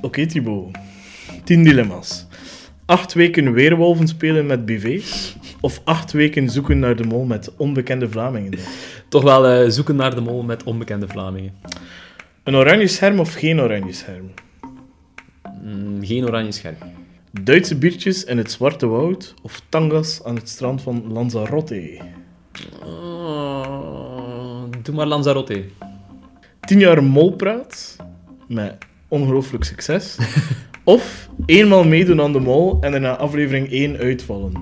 Oké, Thibaut. 10 dilemma's. Acht weken weerwolven spelen met BV's. Of acht weken zoeken naar de mol met onbekende Vlamingen. Toch wel eh, zoeken naar de mol met onbekende Vlamingen. Een oranje scherm of geen oranje scherm? Mm, geen oranje scherm. Duitse biertjes in het Zwarte Woud of tangas aan het strand van Lanzarote? Oh, doe maar Lanzarote. 10 jaar molpraat met ongelooflijk succes. of eenmaal meedoen aan de mol en er na aflevering 1 uitvallen.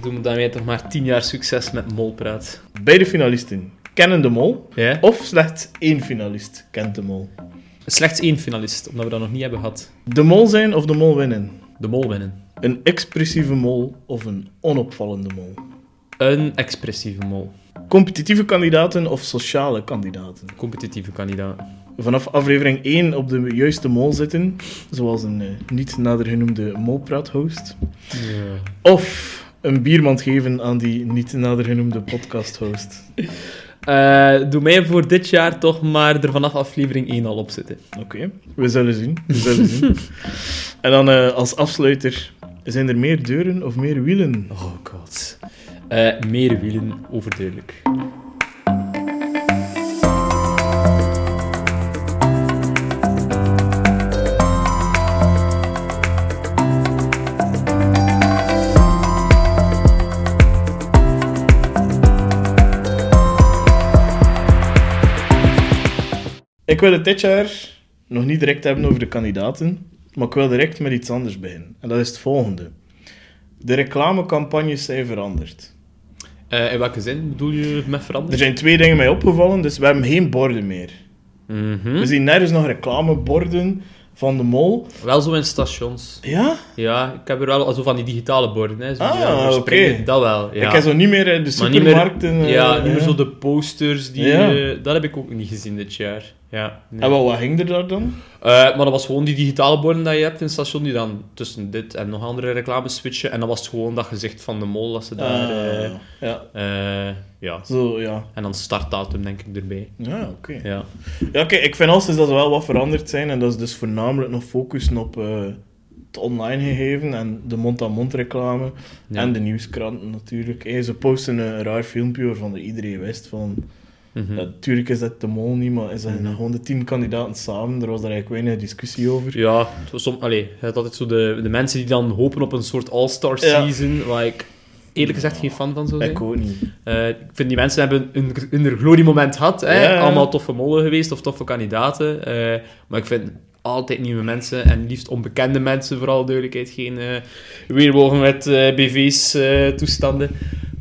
Doe me daarmee toch maar tien jaar succes met molpraat. Beide finalisten kennen de mol. Ja? Of slechts één finalist kent de mol. Slechts één finalist, omdat we dat nog niet hebben gehad. De mol zijn of de mol winnen? De mol winnen. Een expressieve mol of een onopvallende mol? Een expressieve mol. Competitieve kandidaten of sociale kandidaten? Competitieve kandidaat. Vanaf aflevering 1 op de juiste mol zitten, zoals een eh, niet nader genoemde molpraat-host. Of een biermand geven aan die niet nader genoemde podcast-host. Eh, doe mij voor dit jaar toch maar er vanaf aflevering 1 al op zitten. Oké, we zullen zien. We zullen zien. En dan eh, als afsluiter, zijn er meer deuren of meer wielen? Oh god. Meer wielen, overduidelijk. Ik wil het dit jaar nog niet direct hebben over de kandidaten, maar ik wil direct met iets anders beginnen. En dat is het volgende. De reclamecampagnes zijn veranderd. Eh, in welke zin bedoel je met Er veranderen? zijn twee dingen mij opgevallen, dus we hebben geen borden meer. Mhm. We zien nergens nog reclameborden van de mol. Wel zo in stations. Ja? Ja, ik heb er wel zo van die digitale borden. Hè, zo Ah, daar verspringen. oké. Dat wel. Ja. Ik heb zo niet meer eh, de Maar niet meer- supermarkten... eh, ja, niet meer zo de posters. Die, Ja. eh, dat heb ik ook niet gezien dit jaar. Ja, nee. En wat, wat hing er daar dan? Eh, maar dat was gewoon die digitale borden dat je hebt in het station, die dan tussen dit en nog andere reclames switchen. En dan was het gewoon dat gezicht van de mol, dat ze daar... Ah, eh, ja, eh, ja. zo, ja. En dan startdatum, denk ik, erbij. Ja, oké. Ja. Ja, kijk, ik vind als dat er wel wat veranderd zijn. En dat is dus voornamelijk nog focussen op eh, het online gegeven en de mond-aan-mond reclame. Ja. En de nieuwskranten natuurlijk. Hey, ze posten een raar filmpje waarvan iedereen wist van... Mhm. Ja, natuurlijk is dat de mol niet, maar is dat Mhm. gewoon de tien kandidaten samen. Er was daar eigenlijk weinig discussie over. Ja, het som, allee, je hebt altijd zo de, de mensen die dan hopen op een soort all-star season, waar ik eerlijk gezegd geen fan van zou zijn. Ik ook niet. Eh, ik vind die mensen hebben een, een gloriemoment gehad. Hè? Allemaal toffe mollen geweest of toffe kandidaten. Eh, maar ik vind altijd nieuwe mensen en liefst onbekende mensen, vooral duidelijkheid. Geen eh weerwolven met eh, BV's eh, toestanden.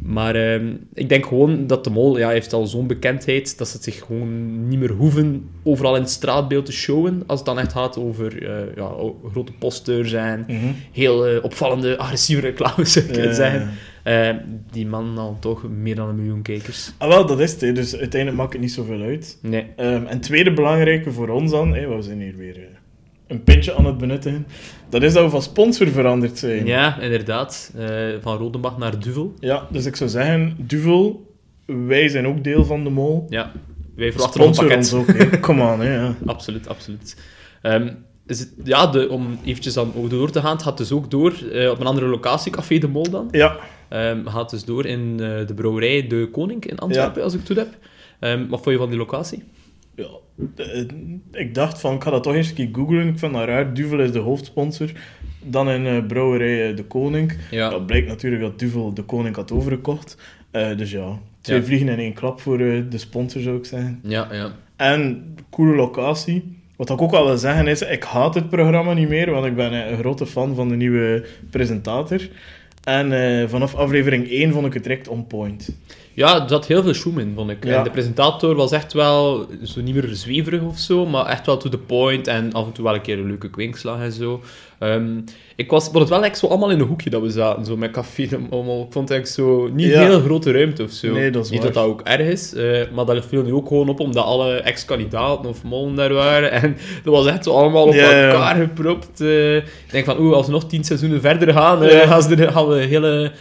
Maar ehm, ik denk gewoon dat de mol ja, heeft al zo'n bekendheid dat ze het zich gewoon niet meer hoeven overal in het straatbeeld te showen. Als het dan echt gaat over eh, ja, grote posters en Mhm. heel eh, opvallende, agressieve reclames, zou ik Ja. kunnen zeggen. Eh, die man dan toch meer dan een miljoen kijkers. Ah, wel, dat is het. hè. Dus uiteindelijk maakt het niet zoveel uit. Nee. Ehm, en tweede belangrijke voor ons dan, hè, we zijn hier weer eh, een pintje aan het benuttigen, dat is dat we van sponsor veranderd zijn. Ja, inderdaad. Eh, van Rodenbach naar Duvel. Ja, dus ik zou zeggen, Duvel, wij zijn ook deel van de mol. Ja, wij verwachten ons Sponsor pakket. ons ook, on, hè. Ja. Absoluut, absoluut. Ehm, is het, ja, de, om eventjes dan ook door te gaan, het gaat dus ook door eh, op een andere locatie, Café de Mol dan. Ja, Ehm gaat dus door in eh, de brouwerij De Koning in Antwerpen, als ik het goed heb. Ehm, wat vond je van die locatie? Ja. Eh, ik dacht van, ik ga dat toch eens een keer googlen. Ik vind dat raar. Duvel is de hoofdsponsor. Dan in eh, brouwerij eh, De Koning. Ja. Dat blijkt natuurlijk dat Duvel De Koning had overgekocht. Dus ja, twee Ja. vliegen in één klap voor de sponsor, zou ik zeggen. Ja, ja. En coole locatie. Wat ik ook al wil zeggen is, ik haat het programma niet meer, want ik ben een grote fan van de nieuwe presentator. En vanaf aflevering 1 vond ik het direct on point. Ja, er zat heel veel show in, vond ik. Ja. En de presentator was echt wel zo niet meer zweverig of zo, maar echt wel to the point en af en toe wel een keer een leuke kwinkslag en zo. Ehm, ik was, vond het wel echt zo allemaal in een hoekje dat we zaten, zo met café. en allemaal. Ik vond het echt zo niet Ja. een heel grote ruimte of zo. Nee, dat is niet waar. dat dat ook erg is, eh, maar dat viel nu ook gewoon op omdat alle ex-kandidaten of mollen daar waren. En dat was echt zo allemaal op Ja, elkaar gepropt. eh. ik denk van, oeh, als we nog tien seizoenen verder gaan, Ja. gaan, ze er, gaan we hele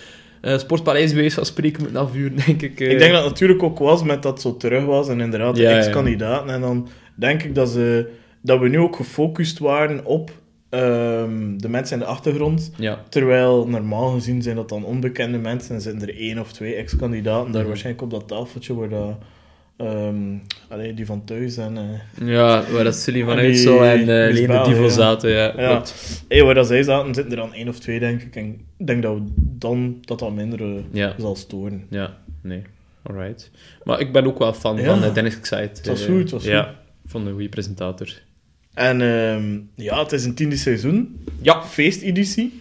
eh sportpaleis bij van spreken moeten afvuren, denk ik. eh. Ik denk dat het natuurlijk ook was met dat zo terug was en inderdaad de Ja, ja. ex-kandidaten. En dan denk ik dat ze dat we nu ook gefocust waren op ehm, de mensen in de achtergrond. Ja. Terwijl normaal gezien zijn dat dan onbekende mensen en zijn er één of twee ex-kandidaten daar Mhm. waarschijnlijk op dat tafeltje waar dat, ehm, allee, die van thuis en eh, Ja, waar dat Sully van En die Uitsel en eh Lene ja. zaten, ja. Ja. hey, waar dat zij zaten, zitten er dan één of twee, denk ik. En ik denk dat we dan dat dat minder eh, Ja. zal storen. Ja, nee. Alright. Maar ik ben ook wel fan Ja. van eh, Dennis Excite. Het was goed, het was Ja, van een goede presentator. En ehm, ja, het is een tiende seizoen. Ja, Feesteditie.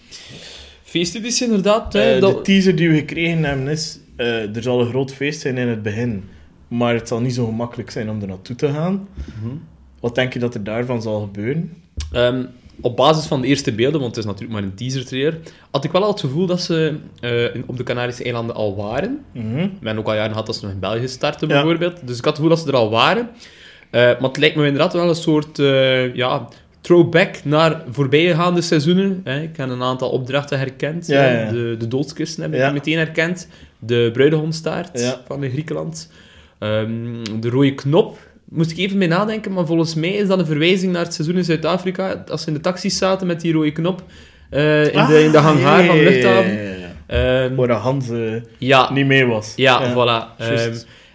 feesteditie inderdaad. Eh, dat- De teaser die we gekregen hebben is... er zal een groot feest zijn in het begin. Maar het zal niet zo gemakkelijk zijn om er naartoe te gaan. Mhm. Wat denk je dat er daarvan zal gebeuren? Ehm, op basis van de eerste beelden, want het is natuurlijk maar een teaser trailer, had ik wel al het gevoel dat ze eh, op de Canarische eilanden al waren. Mhm. Men ook al jaren had dat ze nog in België starten, Ja. bijvoorbeeld. Dus ik had het gevoel dat ze er al waren. Eh, maar het lijkt me inderdaad wel een soort eh, ja, throwback naar voorbijgaande seizoenen. Hè. Ik heb een aantal opdrachten herkend. Ja. De, de doodskisten heb ik Ja. meteen herkend. De bruidegomstaart van de Griekenland. Ehm, de rode knop. Moest ik even mee nadenken, maar volgens mij is dat een verwijzing naar het seizoen in Zuid-Afrika. Als ze in de taxis zaten met die rode knop eh, in, de, in de Ah, hangar ja, van de luchthaven. Ehm, Waar de Hans eh, ja, niet mee was. ja, voilà. Ehm,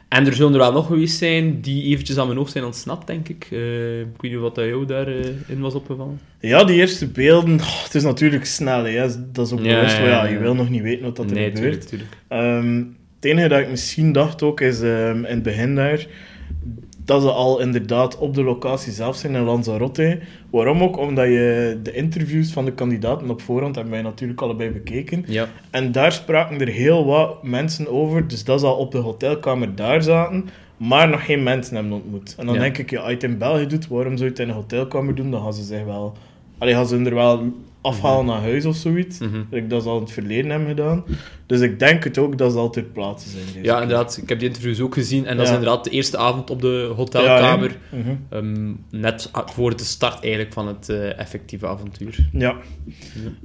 en er zullen er wel nog geweest zijn die eventjes aan mijn oog zijn ontsnapt, denk ik. Eh, ik weet niet wat dat jou daarin in was opgevallen. Ja, die eerste beelden, oh, het is natuurlijk snel. Hè. Dat is ook Ja, bewust, ja, maar ja, ja. je wil nog niet weten wat dat er nee, gebeurt. tuurlijk, tuurlijk. Ehm, het enige dat ik misschien dacht ook is in het begin daar dat ze al inderdaad op de locatie zelf zijn in Lanzarote. Waarom ook? Omdat je de interviews van de kandidaten op voorhand hebben wij natuurlijk allebei bekeken. Ja. En daar spraken er heel wat mensen over, dus dat ze al op de hotelkamer daar zaten, maar nog geen mensen hebben ontmoet. En dan Ja. denk ik, ja, als je het in België doet, waarom zou je het in een hotelkamer doen? Dan gaan ze zich wel... Allee, gaan ze er wel afhalen naar huis of zoiets. Mhm. Ik dat al in het verleden hebben gedaan. Dus ik denk het ook dat ze al ter plaatse zijn. deze ja, keer. inderdaad. Ik heb die interviews ook gezien. En dat is inderdaad de eerste avond op de hotelkamer. Ja? Mhm. ehm, net voor de start eigenlijk van het eh, effectieve avontuur. ja.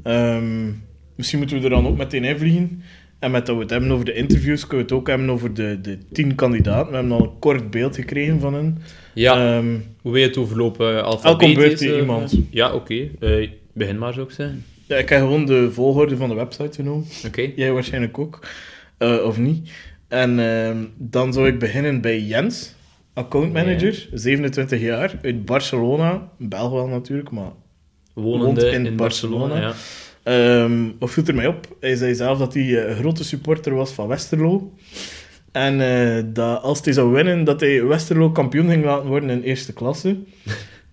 Ehm, misschien moeten we er dan ook meteen in vliegen. En met dat we het hebben over de interviews, kunnen we het ook hebben over de, de tien kandidaten. We hebben al een kort beeld gekregen van hen. Ja, Ehm, hoe wil je het overlopen? Elk beurt die eh, iemand. Ja, oké. Eh, begin maar, zou ik zeggen. ja, ik heb gewoon de volgorde van de website genomen. Oké. Jij waarschijnlijk ook. Eh, of niet. En ehm, dan zou ik beginnen bij Jens, accountmanager, 27 jaar, uit Barcelona. Belg wel natuurlijk, maar Wonende Woont in, in Barcelona. Barcelona. ja. Ehm, wat viel er mij op? Hij zei zelf dat hij eh, een grote supporter was van Westerlo. En eh, dat als hij zou winnen, dat hij Westerlo kampioen ging laten worden in eerste klasse.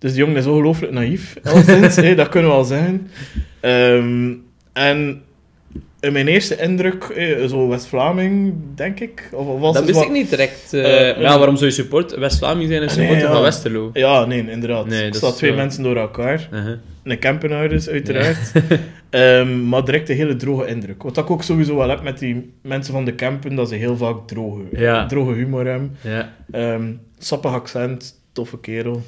Dus die jongen is ongelooflijk naïef, alleszins, dat kunnen we al zeggen. Ehm, en in mijn eerste indruk, eh, zo West-Vlaming, denk ik. Of, of was Dat wist wat- ik niet direct. eh, Eh, maar ja, eh, waarom zou je support West-Vlaming zijn en nee, supporter ja. van Westerlo? Ja, nee, inderdaad. Nee, ik twee wel- mensen door elkaar. Uh-huh. Een Kempenaar dus, uiteraard. Ehm, maar direct een hele droge indruk. Wat ik ook sowieso wel heb met die mensen van de Kempen, dat ze heel vaak droge, Ja. droge humor hebben. Ja, Ehm sappig accent, toffe kerel.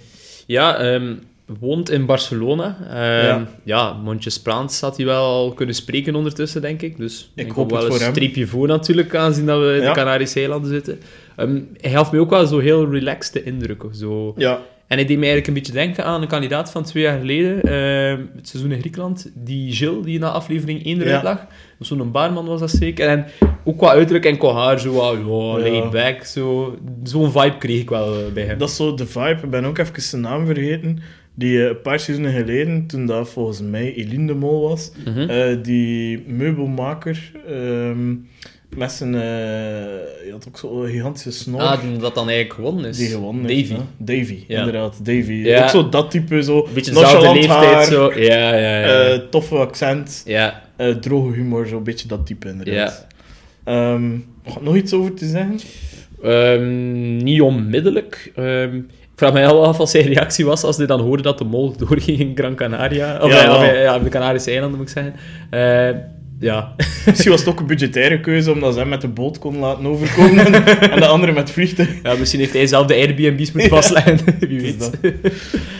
Ja ehm, woont in Barcelona. Ehm, Ja. ja. mondjes Praans had hij wel al kunnen spreken ondertussen, denk ik. Dus Ik hoop wel een streepje voor natuurlijk, aangezien dat we in Ja. de Canarische eilanden zitten. Ehm, hij gaf me ook wel zo heel relaxed indruk. of Zo. Ja, En hij deed mij eigenlijk een beetje denken aan een kandidaat van twee jaar geleden, ehm, het seizoen in Griekenland, die Gilles, die na aflevering 1 eruit Ja. lag. Zo'n baarman was dat zeker. En ook qua uiterlijk en qua haar, zo ja, Ja. laid back, zo. Zo'n vibe kreeg ik wel eh, bij hem. dat is zo de vibe. Ik ben ook even zijn naam vergeten. Die eh, een paar seizoenen geleden, toen dat volgens mij Eline de Mol was, Mhm. eh, die meubelmaker ehm, met zijn... eh je had ook zo'n gigantische snor. Ah, die dat dan eigenlijk gewonnen is. Die gewonnen Davy. Davy, Ja. inderdaad. Davy. Ja. Ook zo dat type, zo beetje dezelfde leeftijd, haar, zo. Ja, ja, ja. eh, toffe accent, ja, eh, droge humor, zo'n beetje dat type, ja. inderdaad. Ehm, nog iets over te zeggen? Ehm, niet onmiddellijk. Ehm, ik vraag me wel af wat zijn reactie was als hij dan hoorde dat de mol doorging in Gran Canaria. Of Ja, ja, of, ja. ja, de Canarische eilanden moet ik zeggen. Eh, ja. Misschien was het ook een budgettaire keuze, omdat ze hem met de boot kon laten overkomen en de andere met vliegtuig. ja, misschien heeft hij zelf de Airbnb's moeten vastleggen. Wie weet. dat.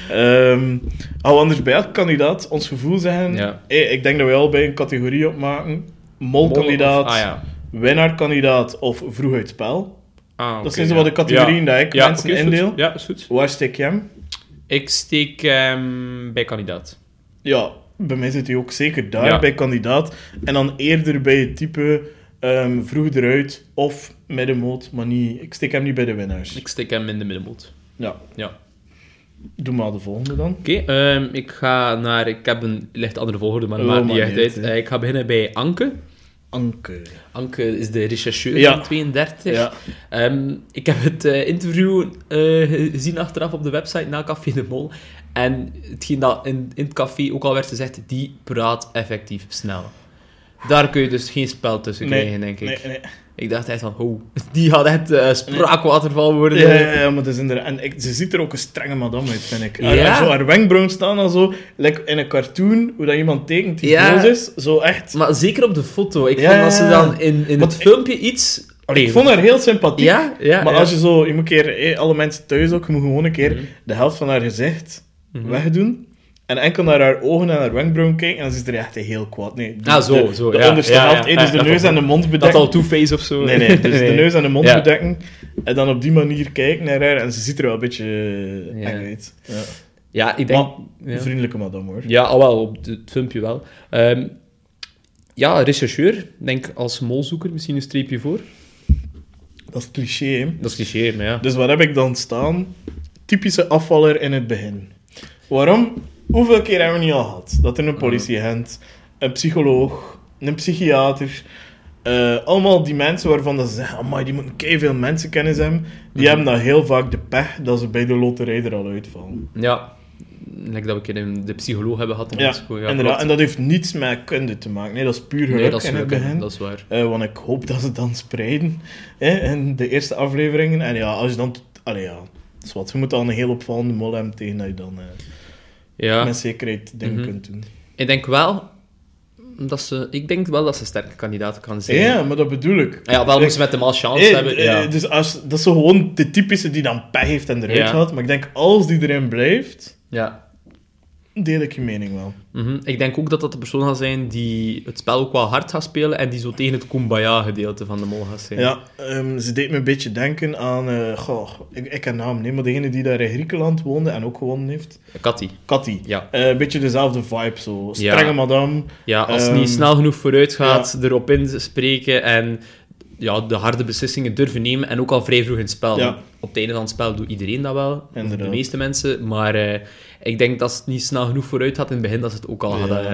We anders bij elke kandidaat ons gevoel zeggen? Ja. Hey, ik denk dat we al bij een categorie opmaken. Molkandidaat, Mol Ah ja. winnaarkandidaat of vroeg uit spel. Ah, dat zijn zo wat de categorieën die ik mensen indeel. Ja, is goed. Waar steek je hem? Ik steek hem bij kandidaat. Ja, bij mij zit hij ook zeker daar Ja. bij kandidaat. En dan eerder bij het type ehm, vroeg eruit of middenmoot, maar niet, ik steek hem niet bij de winnaars. Ik steek hem in de middenmoot. Ja, Ja. doe maar de volgende dan. Oké, ehm, ik ga naar... Ik heb een licht andere volgorde, maar dat Oh, maakt niet echt uit. Eh, ik ga beginnen bij Anke. Anke. Anke is de rechercheur Ja. van 32. Ja, Ehm, ik heb het eh, interview eh, gezien achteraf op de website na Café de Mol. En hetgeen dat in, in het café ook al werd gezegd, die praat effectief snel. Daar kun je dus geen spel tussen Nee, krijgen, denk ik. nee, nee. Ik dacht echt van, oh, die gaat echt eh, spraakwaterval worden. Ja, ja, ja, maar het is inderdaad... En ik, ze ziet er ook een strenge madame uit, vind ik. Haar, Ja. zo, haar wenkbrauwen staan al zo, like in een cartoon, hoe dat iemand tekent die Ja. is. Zo echt... Maar zeker op de foto. Ik vond dat ze dan in, in het ik- filmpje iets... ik vond haar heel sympathiek. Ja, ja. maar als je zo... Je moet keer... eh, alle mensen thuis ook, je moet gewoon een keer Mhm. de helft van haar gezicht Mhm. wegdoen. En enkel naar haar ogen en haar wenkbrauwen kijken. En dan is er echt heel kwaad. Nee, de, Ah, zo, zo, De ja, onderste ja, helft. ja, eh, dus de dat neus en de mond Dat bedekken. al Two-Face of zo. Nee, nee. Dus de neus en de mond bedekken. En dan op die manier kijken naar haar. En ze ziet er wel een beetje eh, Ja. eng uit. Ja. Ja, ik denk... Maar vriendelijke madame, hoor. Ja, al wel, op het filmpje wel. Ehm, ja, rechercheur. Denk als molzoeker misschien een streepje voor. Dat is cliché, hè. Dat is cliché, maar ja. Dus wat heb ik dan staan? Typische afvaller in het begin. Waarom? Hoeveel keer hebben we niet al gehad? Dat er een politieagent, een psycholoog, een psychiater... eh, allemaal die mensen waarvan dat ze zeggen... Amai, die moeten veel mensenkennis hebben. Die Mhm. hebben dan heel vaak de pech dat ze bij de loterij er al uitvallen. Ja, like dat we een keer de psycholoog hebben gehad Ja, Mexico. Ja, inderdaad. klopt. En dat heeft niets met kunde te maken. Nee, dat is puur geluk Nee, dat is in het geluk, begin. dat is waar. Eh, want ik hoop dat ze dan spreiden hè, in de eerste afleveringen. En ja, als je dan... Allee, ja. Wat. Je moet dan een heel opvallende mol hebben tegen dat je dan... eh, Ja, met zekerheid dingen Mhm. kunt doen. ik denk wel dat ze... Ik denk wel dat ze sterke kandidaten kan zijn. Ja, maar dat bedoel ik. Ja, wel ze met hem al chance Eh, hebben. eh, Ja. Dus als, dat is zo gewoon de typische die dan pech heeft en eruit Ja. gaat. Maar ik denk, als die erin blijft, ja. Deel ik je mening wel. Mhm. Ik denk ook dat dat de persoon gaat zijn die het spel ook wel hard gaat spelen en die zo tegen het Kumbaya-gedeelte van de mol gaat zijn. Ja, ehm, ze deed me een beetje denken aan... eh goh, ik, ik ken naam niet, maar degene die daar in Griekenland woonde en ook gewonnen heeft. Katty. Cathy. Ja. Eh, een beetje dezelfde vibe, zo. Ja. Strenge madame. Ja, als Ehm, niet snel genoeg vooruit gaat, erop inspreken en ja, de harde beslissingen durven nemen en ook al vrij vroeg in het spel. Ja. Op het einde van het spel doet iedereen dat wel, Inderdaad. de meeste mensen, maar eh, ik denk dat het niet snel genoeg vooruit gaat in het begin, dat ze het ook al, Ja. hadden,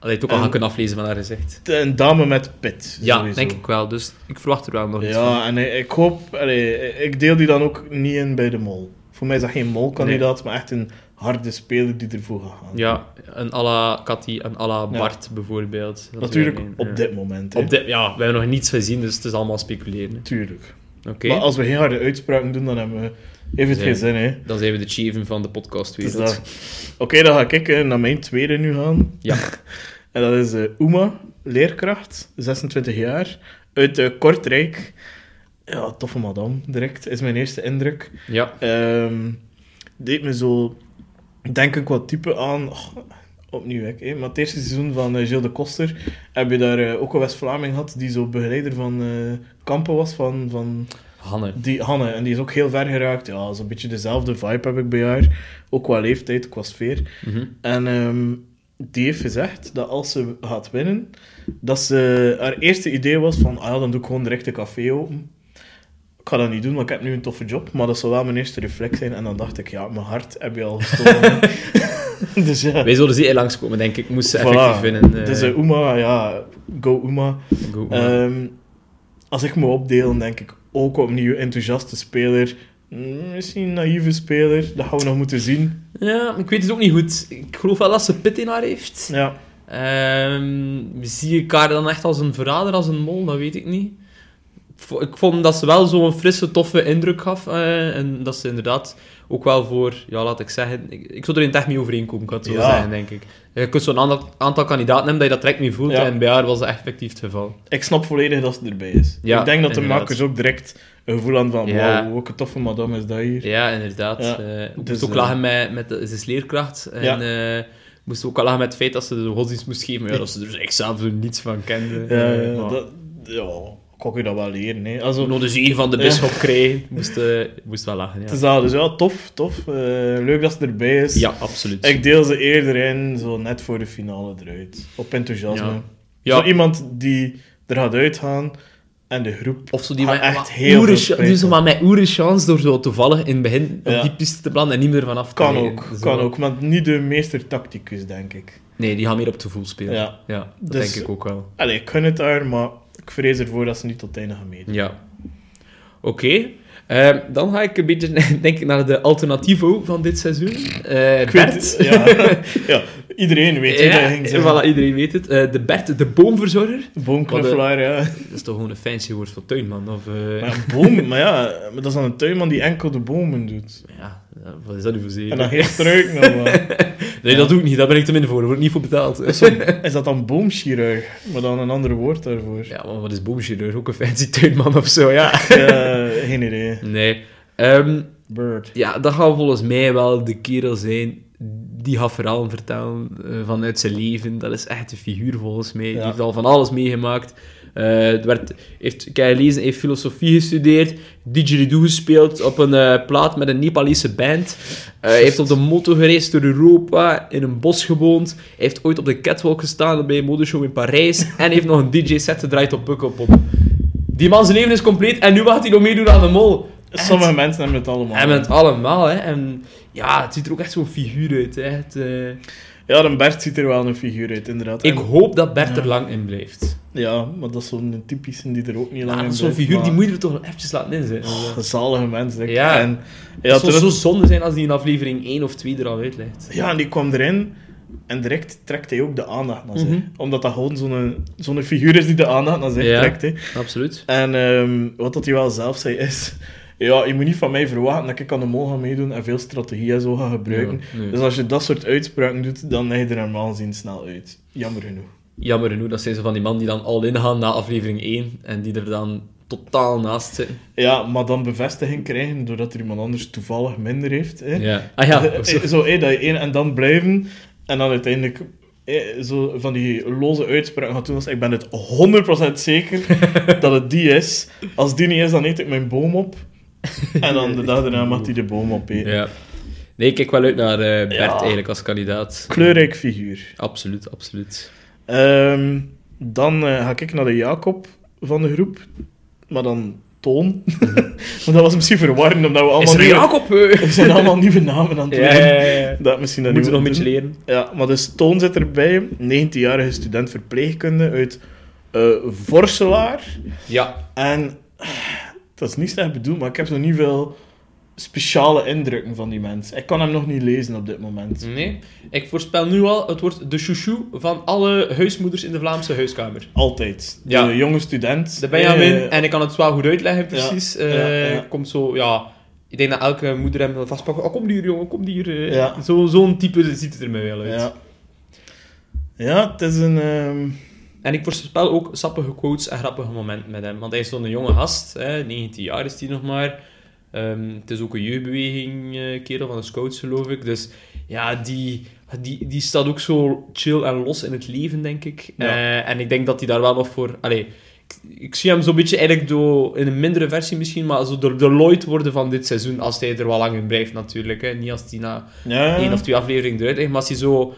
eh, het ook al En- gaan kunnen aflezen van haar gezicht. Een dame met pit. Ja, sowieso. denk ik wel, dus ik verwacht er wel nog iets van. Ja, en ik hoop... allee, ik deel die dan ook niet in bij de mol. Voor mij is dat geen molkandidaat, maar echt een harde speler die ervoor gaat gaan. Ja, een à la Cathy, een à la Ja. Bart bijvoorbeeld. Dat Natuurlijk een, op ja. dit moment. Op dit, ja, we hebben nog niets gezien, dus het is allemaal speculeren. Tuurlijk. Oké, Maar als we geen harde uitspraken doen, dan hebben we even het geen zin, hè. dan zijn we de chieven van de Dus podcastwereld. dat- Oké, dan ga ik eh, naar mijn tweede nu gaan. Ja. En dat is eh Uma, leerkracht, 26 jaar, uit eh, Kortrijk. Ja, toffe madame, direct, is mijn eerste indruk. Ja, Ehm deed me zo, denk ik, wat type aan. Oh, opnieuw, hè, hè, maar het eerste seizoen van eh, Gilles de Koster heb je daar ook een West-Vlaming gehad die zo begeleider van kampen was van, van Hanne. die Hanne. En die is ook heel ver geraakt. Ja, zo'n beetje dezelfde vibe heb ik bij haar. Ook qua leeftijd, qua sfeer. Mhm. En ehm, die heeft gezegd dat als ze gaat winnen, dat ze haar eerste idee was van, ah ja, dan doe ik gewoon direct een café open. Ik ga dat niet doen, want ik heb nu een toffe job. Maar dat zou wel mijn eerste reflex zijn. En dan dacht ik, ja, mijn hart heb je al gestolen. dus ja. Wij zullen zeer langskomen, denk ik. Moest ze Voilà. effectief winnen. eh, Dus eh, Uma, ja, go Uma. maar- Ehm, als ik me opdeel, denk ik ook opnieuw enthousiaste speler. Mm, Misschien een naïeve speler. Dat gaan we nog moeten zien. ja, ik weet het ook niet goed. Ik geloof wel dat ze pit in haar heeft. Ja. Ehm, zie ik haar dan echt als een verrader, als een mol? Dat weet ik niet. Ik vo- Ik vond dat ze wel zo'n frisse, toffe indruk gaf. eh, en dat ze inderdaad ook wel voor, ja, laat ik zeggen... Ik, ik zou er in het echt mee overeenkomen, kan het zo Ja. zeggen, denk ik. Je kunt zo'n aantal, aantal kandidaten hebben dat je dat direct niet voelt. Ja. En bij haar was dat echt effectief het geval. Ik snap volledig dat ze erbij is. Ja, ik denk dat de makers ook direct een gevoel aan van, Ja. wow, welke toffe madame is dat hier. Ja, inderdaad. Ja, ik dus, moest ook eh, lachen met, met de, is leerkracht. En eh, moest ook al lachen met het feit dat ze de godsdienst moest geven. Maar ja, dat ze er echt zelf zo niets van kende. Ja, ja, maar- dat, ja, kon je dat wel leren. Hè. Also, Nog de zegen van de Ja. bisschop krijgen. Moest, eh, moest wel lachen, het ja. is dat, dus ja, tof, tof. Eh, leuk dat ze erbij is. Ja, absoluut. Ik deel ze eerder in, zo net voor de finale eruit. Op enthousiasme. Ja. Ja. Zo iemand die er gaat uitgaan en de groep Of zo die met, echt heel oere- van. maar met oere chance door zo toevallig in het begin op Ja. die piste te belanden en niet meer vanaf te Kan ook, kan ook, maar niet de meester tacticus, denk ik. Nee, die gaan meer op te voel spelen. Ja. ja dat Dus- denk ik ook wel. Allee, ik gun het daar, maar ik vrees ervoor dat ze niet tot het einde gaan meedoen. Ja. Oké. Eh, dan ga ik een beetje denk ik, naar de alternatievo van dit seizoen. Bert. weet, ja, ja, iedereen weet Ja, zeggen. voilà, iedereen weet het. Eh, de Bert, de boomverzorger. Boomknuffelaar, ja. Dat is toch gewoon een fancy woord voor tuinman? Of, eh, Maar ja, boom, maar ja, maar dat is dan een tuinman die enkel de bomen doet. ja, wat is dat nu voor zin? En dan struik nog maar. Nee, dat doe ik niet. Daar ben ik te min voor. Daar word ik niet voor betaald. Is dat- Is dat dan boomchirurg? Maar dan een ander woord daarvoor. Ja, maar wat is boomchirurg? Ook een fancy tuinman of zo, ja. Geen idee. Nee. Ehm, Bird. ja, dat gaat volgens mij wel de kerel zijn die gaat verhalen vertellen eh, vanuit zijn leven. Dat is echt een figuur volgens mij. Die heeft al van alles meegemaakt. Het werd, heeft, ik heb gelezen, heeft filosofie gestudeerd, didgeridoo gespeeld op een eh, plaat met een Nepalese band. Hij heeft op de motor gereisd door Europa, in een bos gewoond. Heeft ooit op de catwalk gestaan bij een modeshow in Parijs. en heeft nog een DJ-set gedraaid op Pukkelpop. Die man zijn leven is compleet en nu gaat hij nog meedoen aan de mol. Sommige mensen hebben het allemaal. En met allemaal, hè. En ja, het ziet er ook echt zo'n figuur uit, hè. Het, eh, Ja, de Bert ziet er wel een figuur uit, inderdaad. Ik En- hoop dat Bert er lang in blijft. Ja, maar dat is zo'n typische die er ook niet lang Ja, in is zo'n blijft, figuur, die maar- moet je er toch wel eventjes laten inzetten. Oh, zalige mens, denk ik. Ja. En, Ja, het zou zo zonde zijn als die in aflevering 1 of 2 er al uitlegt. ja, en die kwam erin en direct trekt hij ook de aandacht naar zich. Mhm. Omdat dat gewoon zo'n zo'n figuur is die de aandacht naar zich Ja. trekt. Hè. Absoluut. En ehm, wat dat hij wel zelf zei is... Ja, je moet niet van mij verwachten dat ik aan de mol ga meedoen en veel strategie en zo ga gebruiken. Ja, nee. Dus als je dat soort uitspraken doet, dan leg je er normaal gezien snel uit. Jammer genoeg. Jammer genoeg, dat zijn ze van die man die dan al in gaan na aflevering 1 en die er dan totaal naast zitten. Ja, maar dan bevestiging krijgen doordat er iemand anders toevallig minder heeft. Hè. Ja. Ah ja, Eh, zo. eh, zo, hé, dat je één en dan blijven. En dan uiteindelijk eh, zo van die loze uitspraken gaan doen. Als, ik ben het 100% zeker dat het die is. Als die niet is, dan eet ik mijn boom op. En dan de dag daarna mag hij de boom opeten. Ja. Nee, ik kijk wel uit naar eh, Bert Ja. eigenlijk als kandidaat. Kleurrijk figuur. Absoluut, absoluut. Ehm, dan eh, ga ik naar de Jacob van de groep. Maar dan Toon. maar dat was misschien verwarrend, omdat we Is allemaal, er een nieuwe, Jacob? we zijn allemaal nieuwe namen aan het leren. ja, ja. Dat misschien dat We moeten nog niet een beetje leren. Ja, maar dus Toon zit erbij, 19-jarige student verpleegkunde uit eh Vorselaar. Ja. En dat is niet slecht bedoeld, maar ik heb nog niet veel speciale indrukken van die mens. Ik kan hem nog niet lezen op dit moment. Nee. Ik voorspel nu al, het wordt de chouchou van alle huismoeders in de Vlaamse huiskamer. Altijd. De Ja. jonge student. De Benjamin, eh, en ik kan het wel goed uitleggen, precies. Ja, Eh, ja. Komt zo, ja... Ik denk dat elke moeder hem wil vastpakken. Oh, kom hier, jongen, kom hier. eh. Zo- Zo'n type ziet het er mij wel uit. ja. ja, het is een... ehm, En ik voorspel ook sappige quotes en grappige momenten met hem. Want hij is zo'n jonge gast, hè, 19 jaar is hij nog maar. Ehm, het is ook een jeugdbeweging, eh, kerel van de scouts, geloof ik. Dus ja, die, die, die staat ook zo chill en los in het leven, denk ik. Ja. Eh, en ik denk dat hij daar wel nog voor... Allee, ik, ik zie hem zo'n beetje eigenlijk door, in een mindere versie misschien, maar zo de, de Lloyd worden van dit seizoen, als hij er wel lang in blijft natuurlijk. Hè. Niet als hij na ja, één of twee afleveringen eruit ligt, maar als hij zo...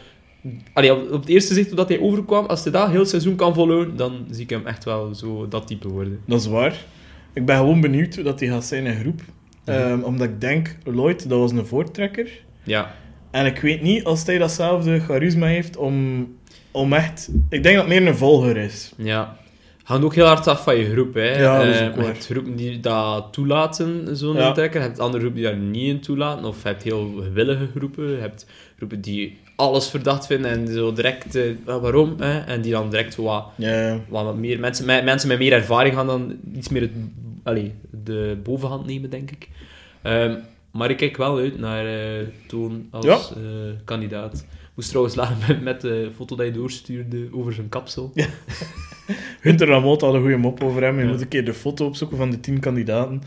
Allee, op, op het eerste zicht dat hij overkwam, als hij dat heel het seizoen kan volhouden, dan zie ik hem echt wel zo dat type worden. dat is waar. Ik ben gewoon benieuwd hoe dat hij gaat zijn in groep. Mhm. Ehm, omdat ik denk, Lloyd, dat was een voortrekker. Ja. En ik weet niet als hij datzelfde charisma heeft om, om echt... Ik denk dat het meer een volger is. Ja. Hangt ook heel hard af van je groep, hè. Ja, dat is Eh, je waar. hebt groepen die dat toelaten, zo'n Ja. trekker. Je hebt andere groepen die daar niet in toelaten. Of je hebt heel gewillige groepen. Je hebt groepen die alles verdacht vinden en zo direct... eh, waarom? Hè? En die dan direct wat, Ja, wat meer... Mensen met, mensen met meer ervaring gaan dan iets meer het, de bovenhand nemen, denk ik. Ehm, maar ik kijk wel uit naar eh, Toon als Ja. eh, kandidaat. Moest trouwens lachen met, met de foto dat je doorstuurde over zijn kapsel. Hunter Lamotte had een goede mop over hem. Je Ja. moet een keer de foto opzoeken van de tien kandidaten.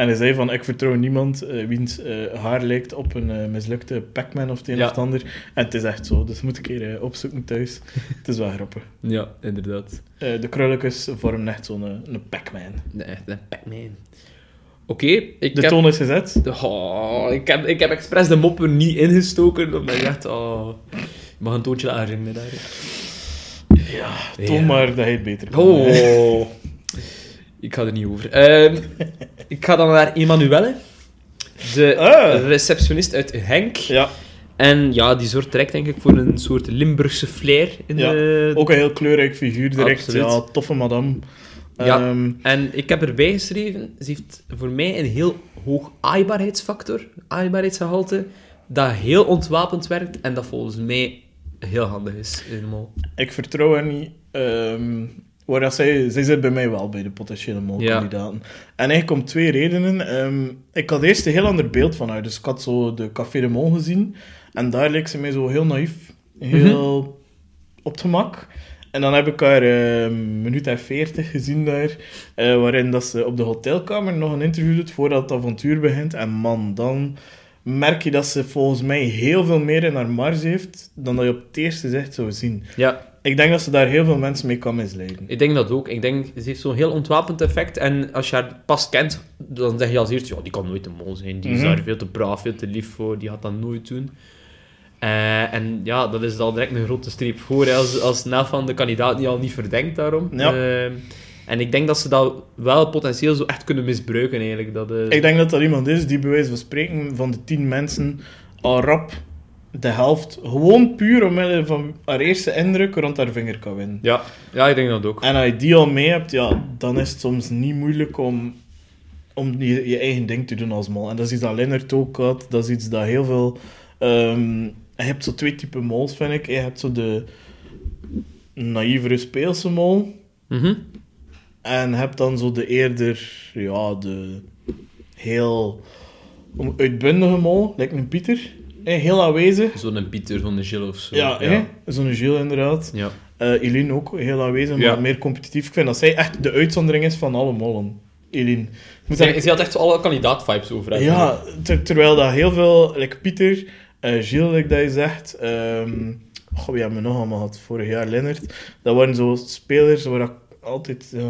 En hij zei van, ik vertrouw niemand eh, wiens eh, haar lijkt op een eh, mislukte Pac-Man of het een Ja. of het ander. En het is echt zo, dus moet ik een keer opzoeken thuis. het is wel grappig. Ja, inderdaad. De krulletjes vormen echt zo'n een Pac-Man. Nee, echt een Pac-Man. Oké, ik De heb... toon is gezet. Oh, ik, heb, ik heb expres de mop er niet ingestoken, omdat ik dacht, oh... Je mag een toontje laten daar. Ja, toon maar dat hij het beter. Oh. ik ga er niet over. Ehm, ik ga dan naar Emanuelle. De Ah. receptionist uit Henk. Ja, En ja, die zorgt direct denk ik voor een soort Limburgse flair. In Ja, de... ook een heel kleurrijk figuur direct. Absoluut. Ja, toffe madame. Ja. Ehm, En ik heb erbij geschreven, ze heeft voor mij een heel hoog aaibaarheidsfactor, aaibaarheidsgehalte, dat heel ontwapend werkt en dat volgens mij heel handig is. Helemaal. ik vertrouw haar niet. Ehm waar dat zij, zij zit bij mij wel bij de potentiële molkandidaten. En eigenlijk om twee redenen. Ehm, ik had eerst een heel ander beeld van haar. Dus ik had zo de Café de Mol gezien. En daar leek ze mij zo heel naïef. Heel op het gemak. En dan heb ik haar een minuut en veertig gezien daar. eh, waarin dat ze op de hotelkamer nog een interview doet voordat het avontuur begint. En man, dan merk je dat ze volgens mij heel veel meer in haar marge heeft dan dat je op het eerste zicht zou zien. Ja, Ik denk dat ze daar heel veel mensen mee kan misleiden. ik denk dat ook. Ik denk, ze heeft zo'n heel ontwapend effect en als je haar pas kent, dan zeg je als eerste, ja, die kan nooit een mol zijn. Die is Mhm. daar veel te braaf, veel te lief voor, die gaat dat nooit doen. Eh, en ja, dat is al direct een grote streep voor, hè, als, als helft van de kandidaat die al niet verdenkt daarom. Ja. Eh, en ik denk dat ze dat wel potentieel zo echt kunnen misbruiken, eigenlijk. Dat, eh, Ik denk dat er iemand is die bij wijze van spreken van de tien mensen al rap de helft, gewoon puur omwille van haar eerste indruk, rond haar vinger kan winnen. ja. ja, ik denk dat ook. En als je die al mee hebt, ja, dan is het soms niet moeilijk om, om je, je eigen ding te doen als mol. En dat is iets dat Lennart ook had. Dat is iets dat heel veel... ehm, je hebt zo twee typen mols, vind ik. Je hebt zo de naïvere speelse mol. Mhm. En heb dan zo de eerder, ja, de heel uitbundige mol, lijkt een Pieter. Heel aanwezig. Zo'n Pieter, zo'n Gilles of zo. Ja, hè, zo'n Gilles inderdaad. Ja. Eh Eline ook heel aanwezig, maar Ja. meer competitief. Ik vind dat zij echt de uitzondering is van alle mollen. Eline. Moet Zij, daar- zij had echt alle kandidaat-vibes over. ja, ter- terwijl dat heel veel, like Pieter, eh Gilles, like dat je zegt, ehm goh, hebben we nog allemaal gehad? Vorig jaar Lennart. Dat waren zo spelers waar ik altijd, ja,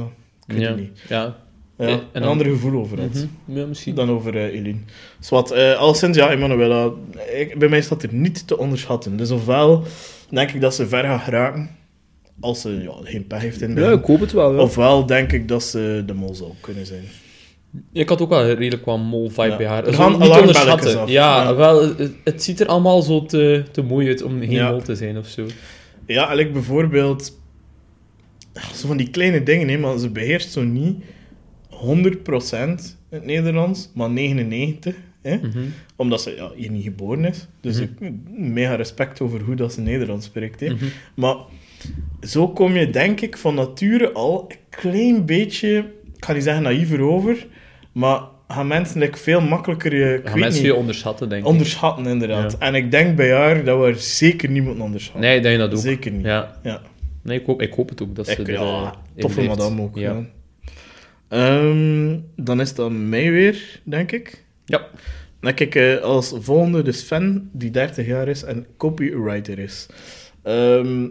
ik weet ja. niet. Ja. Ja, Eh, een en dan- ander gevoel over had. Mhm. ja, misschien. Dan over eh Eline. Zwat, eh alleszins, ja, Emanuela, ik, bij mij staat er niet te onderschatten. Dus ofwel denk ik dat ze ver gaat geraken, als ze ja, geen pech heeft in de Ja, ik hoop het wel. Ja. Ofwel denk ik dat ze de mol zou kunnen zijn. Ik had ook wel een redelijk qua mol-vibe Ja. bij haar. Er gaan niet onderschatten. af. Ja, Ja. wel, het, het ziet er allemaal zo te, te mooi uit om geen Ja. mol te zijn of zo. Ja, eigenlijk bijvoorbeeld... Zo van die kleine dingen, hè, maar ze beheerst zo niet 100% het Nederlands, maar 99%. Hè? Mhm. Omdat ze ja, hier niet geboren is. Dus Mhm. ik mega respect over hoe dat ze Nederlands spreekt. Hè? Mhm. Maar zo kom je denk ik van nature al een klein beetje, ik ga niet zeggen naïver over, maar gaan mensen like, veel makkelijker je, Gaan mensen niet, je onderschatten, denk ik. onderschatten inderdaad. Ja. En ik denk bij haar dat we er zeker niemand onderschatten. Nee, ik denk dat ook. Zeker niet. Ja. Ja. Nee, ik hoop, ik hoop het ook dat ze Ik, ja, eh, toffe madame ook. Ja. Ehm, dan is aan mij weer, denk ik. Ja. Dan kijk ik eh, als volgende de Sven, die 30 jaar is en copywriter is. Ehm,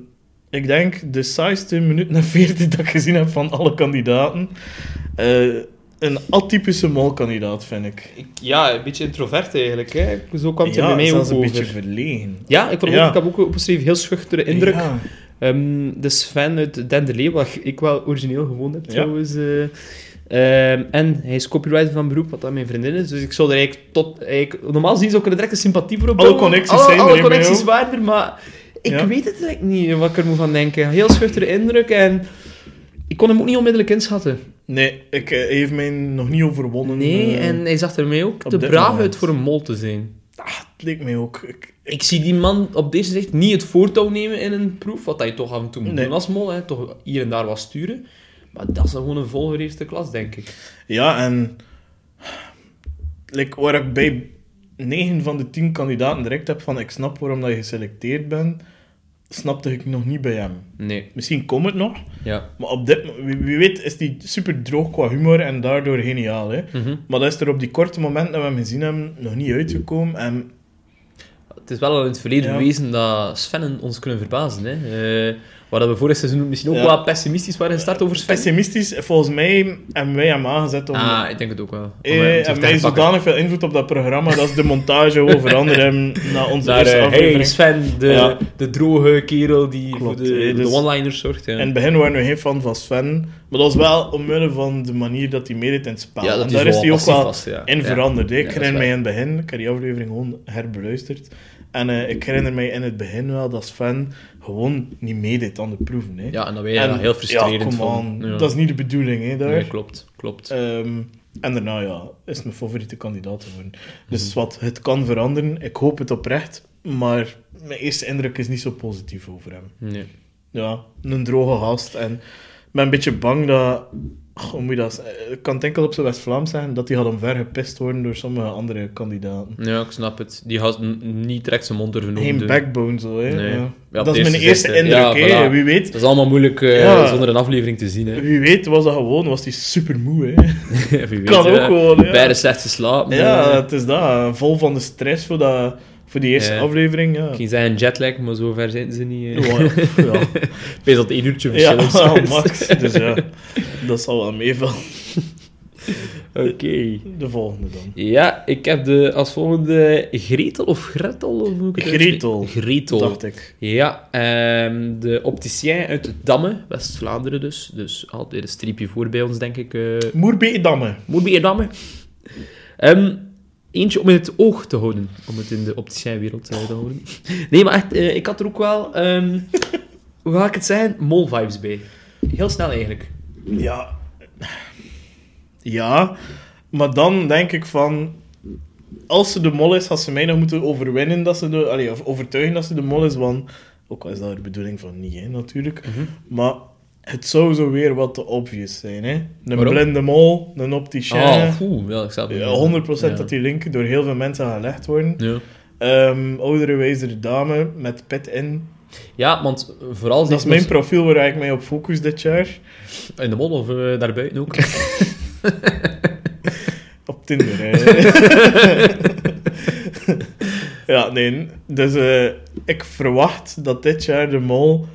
ik denk de saaiste minuut en 40 dat ik gezien heb van alle kandidaten. Eh, een atypische molkandidaat, vind ik. Ik- ja, een beetje introvert eigenlijk. Hè. Zo kwam het er ja, bij mij ook zelfs een over. beetje verlegen. Ja, ik, vond ook, ik heb ook opgeschreven heel schuchtere indruk. Ja. Ehm, de Sven uit Denderlee, wat ik wel origineel gewoond heb trouwens. eh. Ehm, en hij is copywriter van beroep, wat dat mijn vriendin is. Dus ik zou er eigenlijk tot... Eigenlijk, normaal gezien zou ik er direct een sympathie voor Alle opbouwen. connecties alle, zijn er, Alle bij connecties waren er, maar ik Ja. weet het eigenlijk niet wat ik er moet van denken. Heel schuchtere indruk en... Ik kon hem ook niet onmiddellijk inschatten. Nee, ik, eh, hij heeft mij nog niet overwonnen. Nee, eh. en hij zag er mij ook te braaf moment. uit voor een mol te zijn. Ah, het leek mij ook. Ik, Ik zie die man op deze zicht niet het voortouw nemen in een proef, wat hij toch af en toe moet Nee. doen als mol, hè. toch hier en daar wat sturen. Maar dat is dan gewoon een volger eerste klas, denk ik. Ja, en like, waar ik bij 9 van de 10 kandidaten direct heb van ik snap waarom dat je geselecteerd bent, snapte ik nog niet bij hem. Nee, Misschien komt het nog, ja. maar op dit, wie, weet is die super droog qua humor en daardoor geniaal. Hè? Mhm. Maar dat is er op die korte momenten dat we hem gezien hebben nog niet uitgekomen. En Het is wel al in het verleden Ja. bewezen dat Svennen ons kunnen verbazen. Hè. Eh, waar dat we vorig seizoen misschien ook Ja. wel pessimistisch waren gestart over Sven. pessimistisch, volgens mij hebben wij hem aangezet om... Ah, ik denk het ook wel. Om Eh, hem terug en wij zodanig veel invloed op dat programma dat ze de montage gewoon veranderen naar onze Naar, eerste eh, aflevering. hey, Sven, de, Ja. de droge kerel die Klopt, voor de, hè, de dus- one-liners zorgt. Ja. In het begin waren we geen fan van Sven, maar dat was wel omwille van de manier dat hij meedeed in het spel. ja, dat en is daar is hij ook wel vast, ja. in veranderd. Ik is herinner mij in het begin, ik heb die aflevering gewoon herbeluisterd, en eh, ik herinner mij in het begin wel dat Sven gewoon niet meedeed aan de proeven. Hè. Ja, en dat ben je En- heel frustrerend ja, on. Ja. Dat is niet de bedoeling, hè, daar. Nee, klopt, klopt. Ehm, en daarna, ja, is mijn favoriete kandidaat geworden. Dus wat, het kan veranderen. Ik hoop het oprecht. Maar mijn eerste indruk is niet zo positief over hem. Nee. Ja, een droge gast. En ik ben een beetje bang dat... Hoe moet je dat? Ik kan het enkel op zijn West-Vlaams zeggen, dat hij gaat omver gepist worden door sommige andere kandidaten. Ja, ik snap het. Die had niet direct zijn mond durven Geen backbone zo, hè. Nee. Ja. Ja, dat is mijn eerste indruk, Ja, voilà. Wie weet... Dat is allemaal moeilijk eh, Ja. zonder een aflevering te zien. Hè. Wie weet was dat gewoon, was hij super moe, hè. Weet, Kan ook ja. gewoon, ja. Beide slecht geslapen. Ja, eh. het is dat. Vol van de stress voor, dat, voor die eerste Ja. aflevering. Ja. Ik ging zeggen jetlag, maar zo ver zijn ze niet. eh. Ja, ja. Ik weet dat één uurtje ja, verschil is. max. Dus ja, dat zal wel meevallen. Oké. De volgende dan. Ja, ik heb de, als volgende Gretel of Gretel? Of hoe ik Gretel? Gretel. Dacht ik. Ja, ehm, de opticien uit Damme, West-Vlaanderen dus. Dus altijd een streepje voor bij ons, denk ik. eh Moerbeedamme. Moet bij Damme. Ehm, eentje om in het oog te houden. Om het in de opticienwereld eh, te houden. Nee, maar echt, eh, ik had er ook wel... ehm, hoe ga ik het zeggen? Mol-vibes bij. Heel snel eigenlijk. Ja. Ja, maar dan denk ik van... Als ze de mol is, had ze mij nog moeten overwinnen dat ze de... Allee, of overtuigen dat ze de mol is, want... Ook al is dat de bedoeling van niet, hè, natuurlijk. Maar het zou zo weer wat te obvious zijn, hè. Een Waarom? blinde mol, een opticien... Oh, oeh, ja, ik snap het. Ja, 100% Ja. dat die linken door heel veel mensen gelegd worden. Ja. Ehm, oudere, wijzere dame met pet in. Ja, want vooral... Dat is mijn profiel waar ik mij op focus dit jaar. In de mol of eh, daarbuiten ook. Op Tinder, ja, nee. Dus eh, ik verwacht dat dit jaar de mol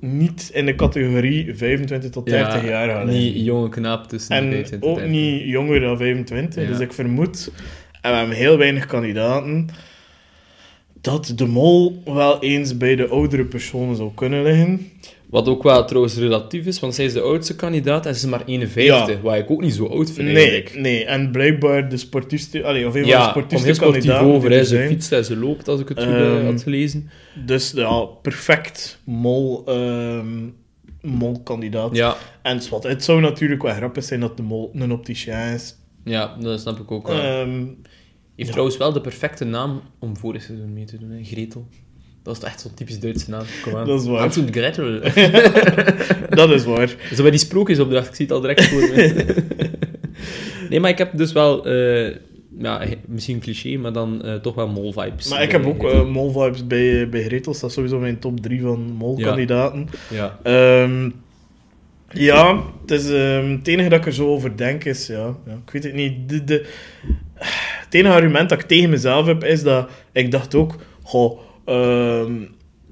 niet in de categorie 25 tot 30 jaar gaat Niet jonge knaap tussen de En 25 en ook 30. niet jonger dan 25. Ja. Dus ik vermoed, en we hebben heel weinig kandidaten, dat de mol wel eens bij de oudere personen zou kunnen liggen. Wat ook wel trouwens relatief is, want zij is de oudste kandidaat en ze is maar 51, waar ik ook niet zo oud vind Nee, eigenlijk. nee. En blijkbaar de sportiefste... Allee, of een Ja, van de sportiefste sportief kandidaten over. Hè. er Ze fietst en ze loopt, als ik het goed Ehm, had gelezen. Dus ja, perfect mol, ehm molkandidaat. Ja, En wat, het zou natuurlijk wel grappig zijn dat de mol een opticien is. ja, dat snap ik ook wel. Ehm, heeft ja. trouwens wel de perfecte naam om vorig seizoen mee te doen, hè. Gretel. Dat is echt zo'n typisch Duitse naam. Kom aan. Dat is waar. Hans und Gretel. dat is waar. Zo bij die sprookjesopdracht, ik zie het al direct voor me. nee, maar ik heb dus wel... eh, ja, misschien cliché, maar dan eh, toch wel mol-vibes. Maar ik heb ook Gretel. eh, mol-vibes bij, bij Gretel. Dat is sowieso mijn top 3 van molkandidaten. Ja. Ehm, ja, het, is, ehm, het enige dat ik er zo over denk is, ja, ja ik weet het niet. De, de, het enige argument dat ik tegen mezelf heb is dat ik dacht ook, goh, ehm,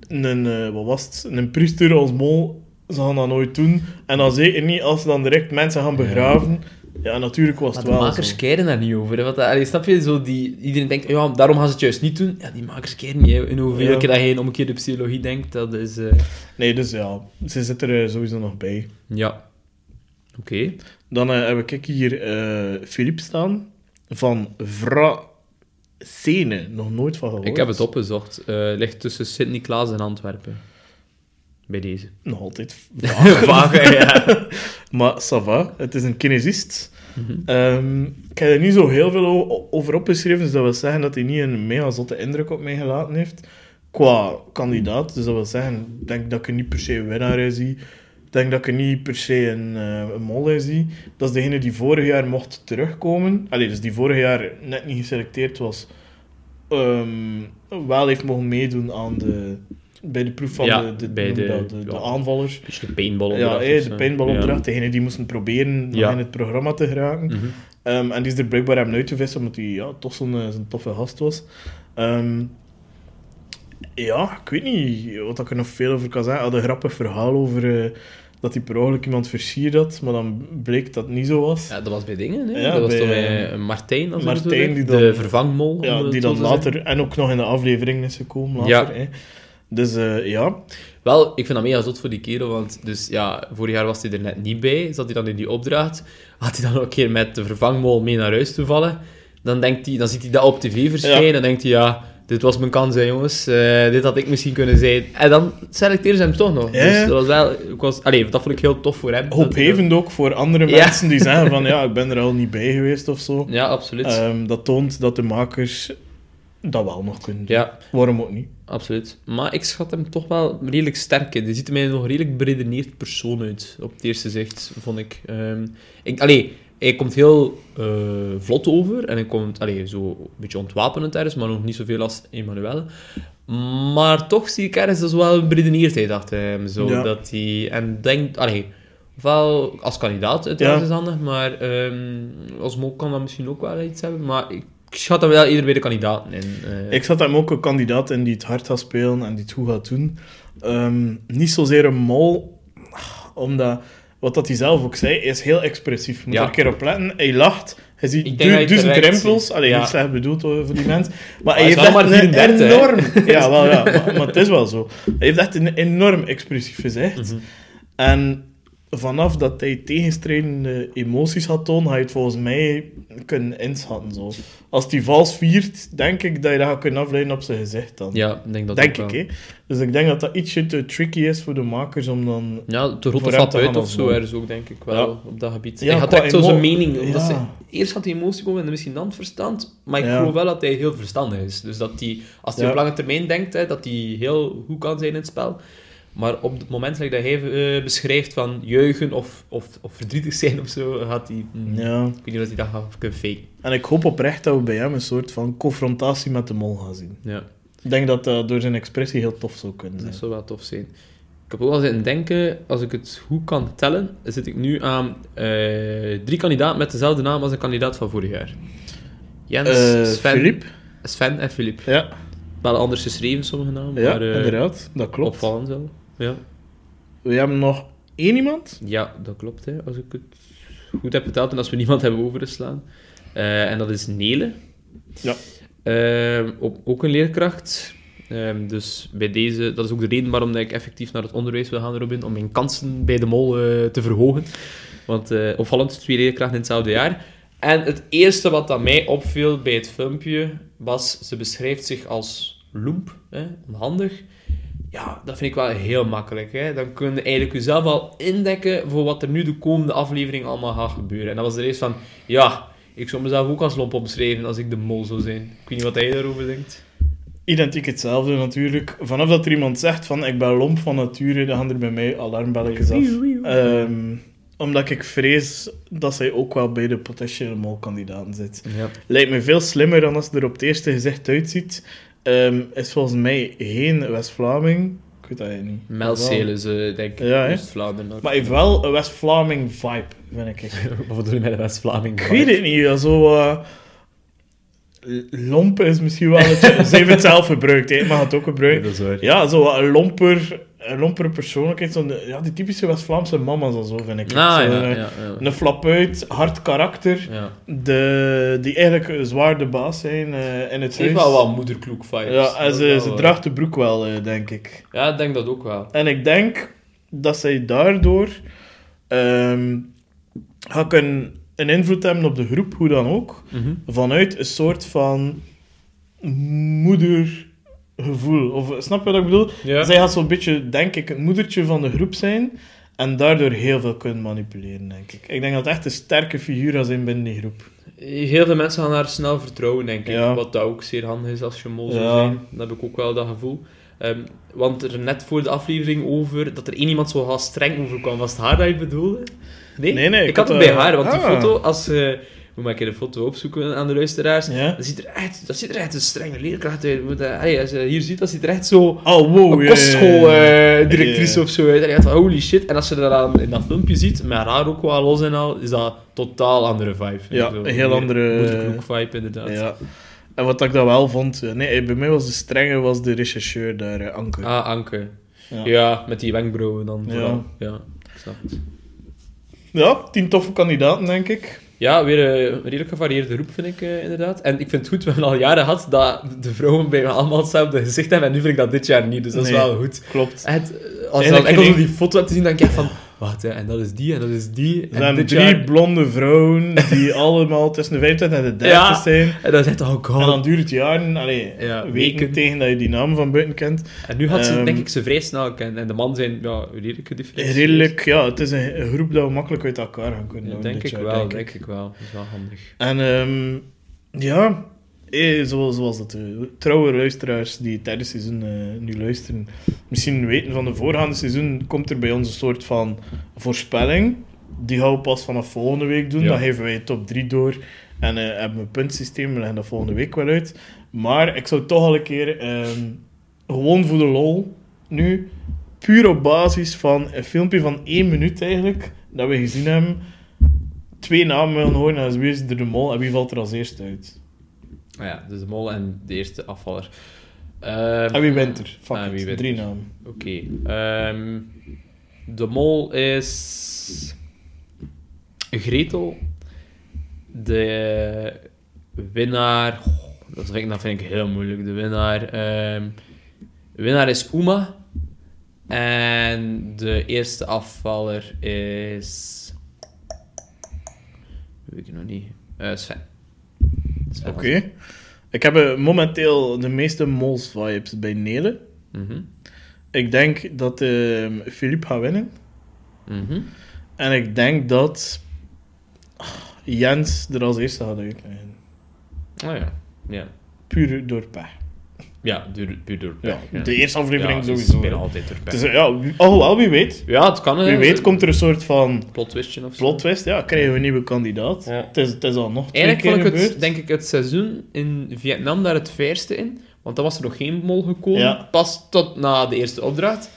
een, eh, wat was het, een priester als mol, ze gaan dat nooit doen. En dan zeker niet als ze dan direct mensen gaan begraven. Ja, natuurlijk was Maar het de wel makers zo. keren daar niet over. Hè? Want, allee, snap je, zo die, iedereen denkt, ja, daarom gaan ze het juist niet doen. Ja, die makers keren niet. Hè. En hoeveel Ja. keer dat je een omgekeerde psychologie denkt, dat is... eh, Nee, dus ja, ze zit er sowieso nog bij. Ja. Oké. Dan eh, heb ik hier Philippe staan, van Vra Sene. Nog nooit van gehoord. Ik heb het opgezocht. Eh ligt tussen Sint-Niklaas en Antwerpen. Bij deze. Nog altijd vaag. Vaag, ja. maar ça va, het is een kinesist. Ehm, ik heb er niet zo heel veel over opgeschreven, dus dat wil zeggen dat hij niet een mega zotte indruk op mij gelaten heeft. Qua kandidaat, dus dat wil zeggen, ik denk dat ik er niet per se winnaar in zie. Ik denk dat ik er niet per se een, eh, een mol in zie. Dat is degene die vorig jaar mocht terugkomen. Allee, dus die vorig jaar net niet geselecteerd was. ehm, wel heeft mogen meedoen aan de, bij de proef van Ja, de, de, bij de- dat, de, de ja. aanvallers. Beetje de paintball Ja, de paintballopdracht, degene die moesten proberen nog Ja. in het programma te geraken. Ja. Mhm. Ehm, en die is er blijkbaar hebben uitgevist, omdat hij ja, toch zo'n eh, zo'n toffe gast was. Ehm, ja, ik weet niet wat ik er nog veel over kan zeggen. Hij had een grappig verhaal over eh, dat hij per ongeluk iemand versierd had, maar dan bleek dat het niet zo was. Ja, dat was bij dingen, hè? Ja, dat was bij, toch eh, bij Martijn, als ik het Martijn, die dan- De vervangmol. Ja, die dan te zeggen. later, en ook nog in de aflevering is gekomen later. Ja. Hè. Dus eh, ja, Wel, ik vind dat mega zot voor die kerel, want dus, ja, vorig jaar was hij er net niet bij, zat hij dan in die opdracht, had hij dan nog een keer met de vervangmol mee naar huis toevallen, dan, denkt hij, dan ziet hij dat op tv verschijnen, Ja. dan denkt hij, ja, dit was mijn kans, hè, jongens, Eh, dit had ik misschien kunnen zijn. En dan selecteren ze hem toch nog. Ja, Dus dat was wel, ik was, allee, dat vond ik heel tof voor hem. hoophevend ook voor andere Ja. mensen die zeggen van ja, ik ben er al niet bij geweest of zo. Ja, absoluut. Ehm, dat toont dat de makers dat wel nog kunnen doen. ja, Waarom ook niet? absoluut. Maar ik schat hem toch wel redelijk sterk in. Die ziet er mij nog redelijk beredeneerd persoon uit, op het eerste zicht, vond ik. Ehm, ik allee, hij komt heel eh, vlot over en hij komt allee, zo een beetje ontwapenend ergens, maar nog niet zoveel als Emmanuel. Maar toch zie ik ergens dus wel een beredeneerdheid achter hem. Zo, Ja. dat hij, en denkt, allee, wel als kandidaat uiteraard Ja. is handig, maar ehm, als mol kan dat misschien ook wel iets hebben. Maar ik schat hem wel eerder bij de kandidaten in. eh. Ik zat hem ook een kandidaat in die het hard gaat spelen en die het goed gaat doen. Ehm, niet zozeer een mol, omdat, wat dat hij zelf ook zei, hij is heel expressief. Je moet Ja. er een keer op letten. Hij lacht, hij ziet du dat duizend rimpels. ziet. Allee, Ja. niet slecht bedoeld hoor, voor die mensen. Maar hij heeft echt maar een 34, hè? enorm... Ja, wel, ja. Maar, maar het is wel zo. Hij heeft echt een enorm expressief gezicht. Mhm. En vanaf dat hij tegenstrijdende emoties had tonen, ga je het volgens mij kunnen inschatten. Zo. Als hij vals viert, denk ik dat je dat gaat kunnen afleiden op zijn gezicht dan. Ja, ik denk dat denk ook ik, hè. Dus ik denk dat dat ietsje te tricky is voor de makers om dan... Ja, de rotte Voor hem flap te uit of zo ergens ook, denk ik wel, Ja. op dat gebied. Ja, hij had echt zo zijn mening. omdat Ja. ze- eerst had hij emotie komen en misschien dan verstand. Maar ik geloof wel dat hij heel verstandig is. Dus dat hij, als hij op lange termijn denkt, hè, dat hij heel goed kan zijn in het spel. Maar op het moment dat hij eh, beschrijft van juichen of, of, of verdrietig zijn of zo, gaat hij... mm, Ja. Ik weet niet of hij dat gaat kunnen faken. En ik hoop oprecht dat we bij hem een soort van confrontatie met de mol gaan zien. Ja, Ik denk dat dat door zijn expressie heel tof zou kunnen zijn. dat zou wel tof zijn. Ik heb ook wel zitten denken, als ik het goed kan tellen, zit ik nu aan eh, drie kandidaten met dezelfde naam als de kandidaat van vorig jaar. Jens, Eh, Sven, Philippe? Sven en Filip. Ja, Wel anders geschreven, sommige namen, ja maar inderdaad. Dat klopt. opvallend wel. Ja. We hebben nog één iemand. ja, dat klopt, hè, als ik het goed heb geteld en als we niemand hebben overgeslaan. Eh, en dat is Nele. Ja. Ehm, ook, een leerkracht. Ehm, dus bij deze, dat is ook de reden waarom ik effectief naar het onderwijs wil gaan, Robin, om mijn kansen bij de mol eh, te verhogen. Want eh opvallend, twee leerkrachten in hetzelfde jaar. En het eerste wat aan mij opviel bij het filmpje was, ze beschrijft zich als loemp, hè, onhandig. Ja, dat vind ik wel heel makkelijk. Hè. Dan kun je eigenlijk jezelf al indekken voor wat er nu de komende aflevering allemaal gaat gebeuren. En dat was de rest van, ja, ik zou mezelf ook als lomp omschrijven als ik de mol zou zijn. Ik weet niet wat jij daarover denkt. Identiek hetzelfde natuurlijk. Vanaf dat er iemand zegt van ik ben lomp van nature, dan gaan er bij mij alarmbelletjes af. Ehm, omdat ik vrees dat zij ook wel bij de potentiële molkandidaten zit. Ja. Lijkt me veel slimmer dan als het er op het eerste gezicht uitziet. Ehm, is volgens mij geen West-Vlaming. Ik weet dat eigenlijk niet. Melcelen ze, denk ik, Ja, hè? Oost-Vlaanderen. Maar heeft wel een West-Vlaming vibe, vind ik. Wat bedoel je met de West-Vlaming? Ik weet het niet, zo... eh, lompen is misschien wel... Het, ze heeft het zelf gebruikt, hè. mag het ook gebruiken. dat is waar. Ja, zo een lomper, een lomper persoonlijkheid. Zo, ja, die typische West-Vlaamse mama's en zo, vind ik. Ah, Zo, ja, eh, ja, ja. Een flap uit, hard karakter, ja. de, die eigenlijk zwaar de baas zijn eh, in het Ze heeft huis. wel wat moederkloek vibes. Ja, en ze, draagt de broek wel, eh, denk ik. Ja, ik denk dat ook wel. En ik denk dat zij daardoor ehm gaat kunnen een invloed hebben op de groep, hoe dan ook, Mhm. vanuit een soort van moedergevoel. Of snap je wat ik bedoel? Ja. Zij gaat zo'n beetje, denk ik, het moedertje van de groep zijn en daardoor heel veel kunnen manipuleren, denk ik. Ik denk dat het echt een sterke figuur gaat zijn binnen die groep. Heel veel mensen gaan haar snel vertrouwen, denk ik. Ja. Wat dat ook zeer handig is als je mol zou Ja. zijn. Dat heb ik ook wel dat gevoel. Ehm, want er net voor de aflevering over dat er één iemand zo streng over kwam. Was het haar dat je bedoelde? Nee? Nee, nee, Ik, ik had had, het bij eh, haar, want die ah. foto, als, eh, moet maar een keer een foto opzoeken aan de luisteraars. Ja? Dat ziet er echt, dat ziet er echt een strenge leerkracht uit. Moet, eh, allee, als je hier ziet, dat ziet er echt zo... Oh, wow. een ja, ja, kostschooldirectrice Ja. of zo uit. En je gaat van, holy shit. En als je dat dan in dat filmpje ziet, met haar ook wel los en al, is dat totaal andere vibe. Ja, Zo, een heel andere- moederkroeg vibe, inderdaad. Ja. En wat ik dan wel vond... eh, Nee, bij mij was de strenge was de rechercheur daar, eh, Anke. Ah, Anke. Ja. Ja. met die wenkbrauwen dan Ja. vooral. Ja, ik snap het. Ja, tien toffe kandidaten, denk ik. Ja, weer een redelijk gevarieerde groep, vind ik eh, inderdaad. En ik vind het goed, we hebben al jaren gehad dat de vrouwen bij allemaal hetzelfde gezicht hebben. En nu vind ik dat dit jaar niet, dus dat is wel goed. Klopt. Het, eh, als je dan enkel die foto hebt te zien, dan denk je van... Wat, hè, en dat is die, en dat is die. Er En zijn drie jaar... blonde vrouwen die allemaal tussen de 25 en de 30 Ja. zijn. En dan oh god. En dan duurt het jaren, allee, Ja, weken, weken. tegen dat je die naam van buiten kent. En nu had ze, Ehm, denk ik, ze vrij snel. En de man zijn, ja, redelijk gedifferentieerd. Redelijk, ja, het is een, groep dat we makkelijk uit elkaar gaan kunnen Ja, denk ik jaar, wel, denk denk ik. ik wel. Dat is wel handig. En ehm, ja, eh, zoals, zoals het, eh, trouwe luisteraars die het derde seizoen eh, nu luisteren, misschien weten van de voorgaande seizoen, komt er bij ons een soort van voorspelling. Die gaan we pas vanaf volgende week doen. Ja. Dan geven wij top 3 door en eh, hebben we een puntsysteem. We leggen dat volgende week wel uit. Maar ik zou toch al een keer, ehm, gewoon voor de lol, nu, puur op basis van een filmpje van één minuut eigenlijk, dat we gezien hebben, twee namen willen horen. En wie is er de mol en wie valt er als eerste uit? Ja, dus de mol en de eerste afvaller. Ehm, En wie wint er? Fuck Ah, it, wie wint Drie namen. Oké. ehm, de mol is... Gretel. De winnaar... Dat, vind ik, dat vind ik heel moeilijk. De winnaar... ehm, de winnaar is Uma. En de eerste afvaller is... Weet ik nog niet. Eh, Sven. Oké. Ik heb eh, momenteel de meeste mols-vibes bij Nele. Mhm. Ik denk dat ehm Philippe gaat winnen. Mhm. En ik denk dat ah, Jens er als eerste gaat uitleggen. Oh ja. Ja. Puur door pech. Ja, duur, puur door Ja, de eerste aflevering ja, sowieso. Hè. altijd door pech. ja, wie- alhoewel, wie weet. Ja, het kan. Wie weet komt er een soort van plot twistje of zo. plot twist. Ja, krijgen we een nieuwe kandidaat. Ja. Het, is, het is al nog twee Eigenlijk keer vond ik het, denk ik, het seizoen in Vietnam daar het fairste in. Want dan was er nog geen mol gekomen. Ja. Pas tot na de eerste opdracht.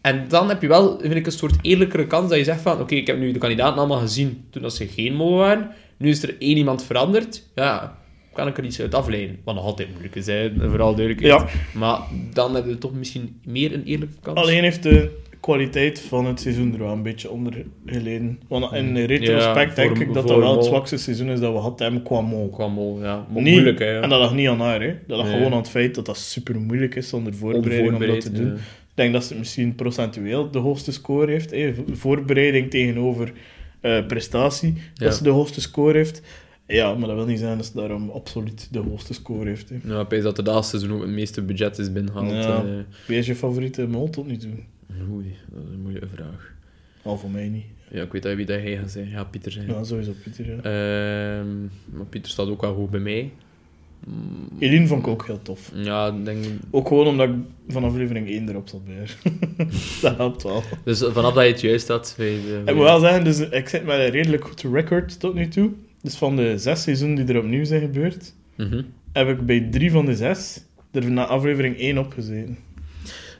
En dan heb je wel, vind ik, een soort eerlijkere kans dat je zegt van... Oké, ik heb nu de kandidaten allemaal gezien toen dat ze geen mol waren. Nu is er één iemand veranderd. Ja, kan ik er iets uit afleiden. Wat nog altijd moeilijk is. Vooral duidelijkheid. Ja. Maar dan hebben we toch misschien meer een eerlijke kans. Alleen heeft de kwaliteit van het seizoen er wel een beetje onder geleden. Want in retrospect Ja, denk ik dat dat wel het zwakste seizoen is dat we hadden hebben qua mol. Qua mol, ja. Niet- Moeilijk, hè. En dat lag niet aan haar, hè. dat lag Nee. gewoon aan het feit dat dat super moeilijk is zonder voorbereiding om dat te doen. Ik denk dat ze misschien procentueel de hoogste score heeft. Hè. Voorbereiding tegenover eh, prestatie, dat ze de hoogste score heeft. Ja, maar dat wil niet zijn dat ze daarom absoluut de hoogste score heeft. Hè. Ja, ik dat de laatste seizoen ook het meeste budget is binnengehaald. Ja. eh. Wie is je favoriete mol tot nu toe? Oei, dat is een moeilijke vraag. Al voor mij niet. Ja, ik weet dat wie dat hij gaat zijn. Ja, Pieter zijn. Ja, sowieso Pieter. Ja. Ehm, maar Pieter staat ook wel goed bij mij. Mm, Eline vond ik ook heel tof. Ja, denk... Ook gewoon omdat ik van aflevering 1 erop zat bij dat helpt wel. Dus vanaf dat je het juist had... weet Ik moet wel zeggen, dus ik zit met een redelijk goed record tot nu toe. Dus van de zes seizoenen die er opnieuw zijn gebeurd, Mhm. heb ik bij drie van de zes er na aflevering 1 opgezeten.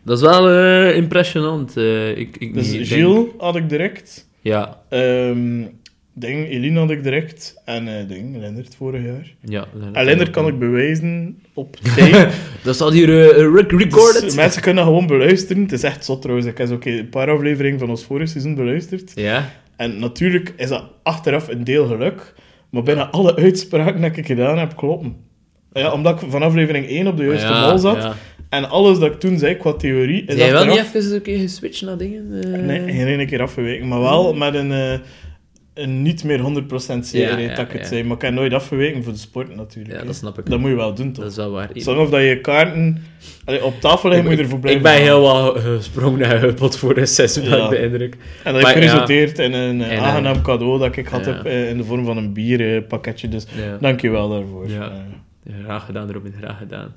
Dat is wel eh, impressionant. eh, ik, ik, Dus denk- Gilles had ik direct. Ja, ehm ding, Eline had ik direct. En eh ding, Lennart vorig jaar. ja. En Lennart kan ik bewijzen op tape. Dat staat hier rec- recorded. Dus mensen kunnen gewoon beluisteren. Het is echt zot trouwens. Ik heb ook een paar afleveringen van ons vorige seizoen beluisterd. Ja. En natuurlijk is dat achteraf een deel geluk, maar bijna alle uitspraken dat ik gedaan heb kloppen. Ja, omdat ik van aflevering 1 op de juiste Ja, mol zat. ja. En alles dat ik toen zei qua theorie is jij wel niet even een keer geswitcht naar dingen? eh? Nee, geen ene keer afgeweken. Maar wel met een, eh, een niet meer 100% zekerheid Ja, ja, dat ik het zei. Maar ik heb nooit afgeweken voor de sport natuurlijk. Ja, dat snap ik. Dat moet je wel doen, toch? Dat is wel waar. Zolang of dat je kaarten allee, op tafel liggen, moet je ervoor blijven Ik ben heel wel gesprongen naar Huppelt voor een seizoen, Ja. de indruk. En dat heeft geresulteerd in een eh, En, eh, aangenaam cadeau dat ik had heb, eh, in de vorm van een bierpakketje. dus dank je wel daarvoor. Ja. Eh, Ja, Graag gedaan, Robin, graag gedaan.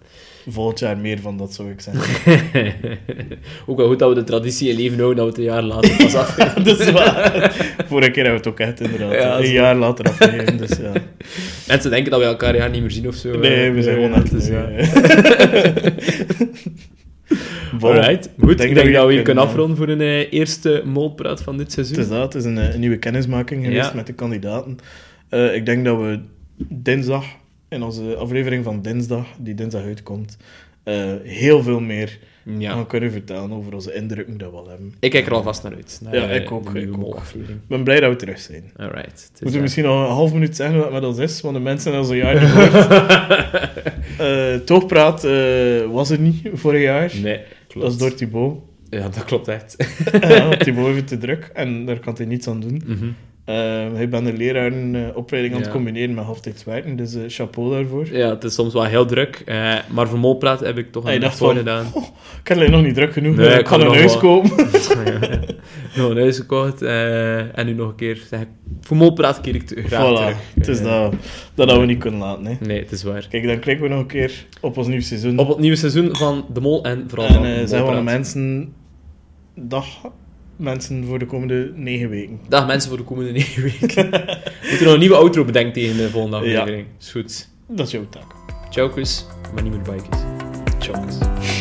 Volgend jaar meer van dat, zou ik zeggen. ook wel goed dat we de traditie in leven houden dat we het een jaar later pas afgeven. dat is waar. Vorige keer hebben we het ook echt inderdaad Ja, een jaar later afgegeven. Dus ja. Mensen denken dat we elkaar een jaar niet meer zien of zo. Nee, eh. we zijn gewoon Ja, echt... dus ja. Alright, goed. Ik denk, dat we hier kunnen afronden voor een eh, eerste molpraat van dit seizoen. Het is dat, het is een, eh, een nieuwe kennismaking geweest met de kandidaten. Eh, ik denk dat we dinsdag, in onze aflevering van dinsdag, die dinsdag uitkomt, eh, heel veel meer Ja. gaan kunnen vertellen over onze indrukken dat we al hebben. Ik kijk er alvast naar uit. Naar, Ja, eh, ik ook, ik ook. ben blij dat we terug zijn. Alright. Moeten we eh, misschien nog een half minuut zeggen wat het met ons is, want de mensen hebben een jaar gehoord. Eh Toogpraat eh, was er niet vorig jaar. Nee, klopt. Dat is door Thibaut. Ja, dat klopt echt. ja, Thibaut heeft het te druk en daar kan hij niets aan doen. Mhm. Bent een leraar een eh, opleiding aan het Ja. combineren met halftijds werken, dus eh, chapeau daarvoor. Ja, het is soms wel heel druk. maar voor molpraat heb ik toch Hij een voor van, gedaan. Oh, ik heb nog niet druk genoeg, Nee, ik ik kan een huis kopen. nog een huis gekocht. en nu nog een keer zeg ik, voor molpraat keer ik te graag voilà, terug. het is dat, dat dat we niet kunnen laten. Hè. Nee, het is waar. Kijk, dan kijken we nog een keer op ons nieuw seizoen. Op het nieuwe seizoen van De Mol en vooral en van de zeggen we aan de mensen... Dag, mensen, voor de komende negen weken. Dag mensen voor de komende negen weken. We moeten nog een nieuwe outro bedenken tegen de volgende Ja. aflevering. Is goed. Dat is jouw taak. Ciao. Maar niet meer bikes. Ciao.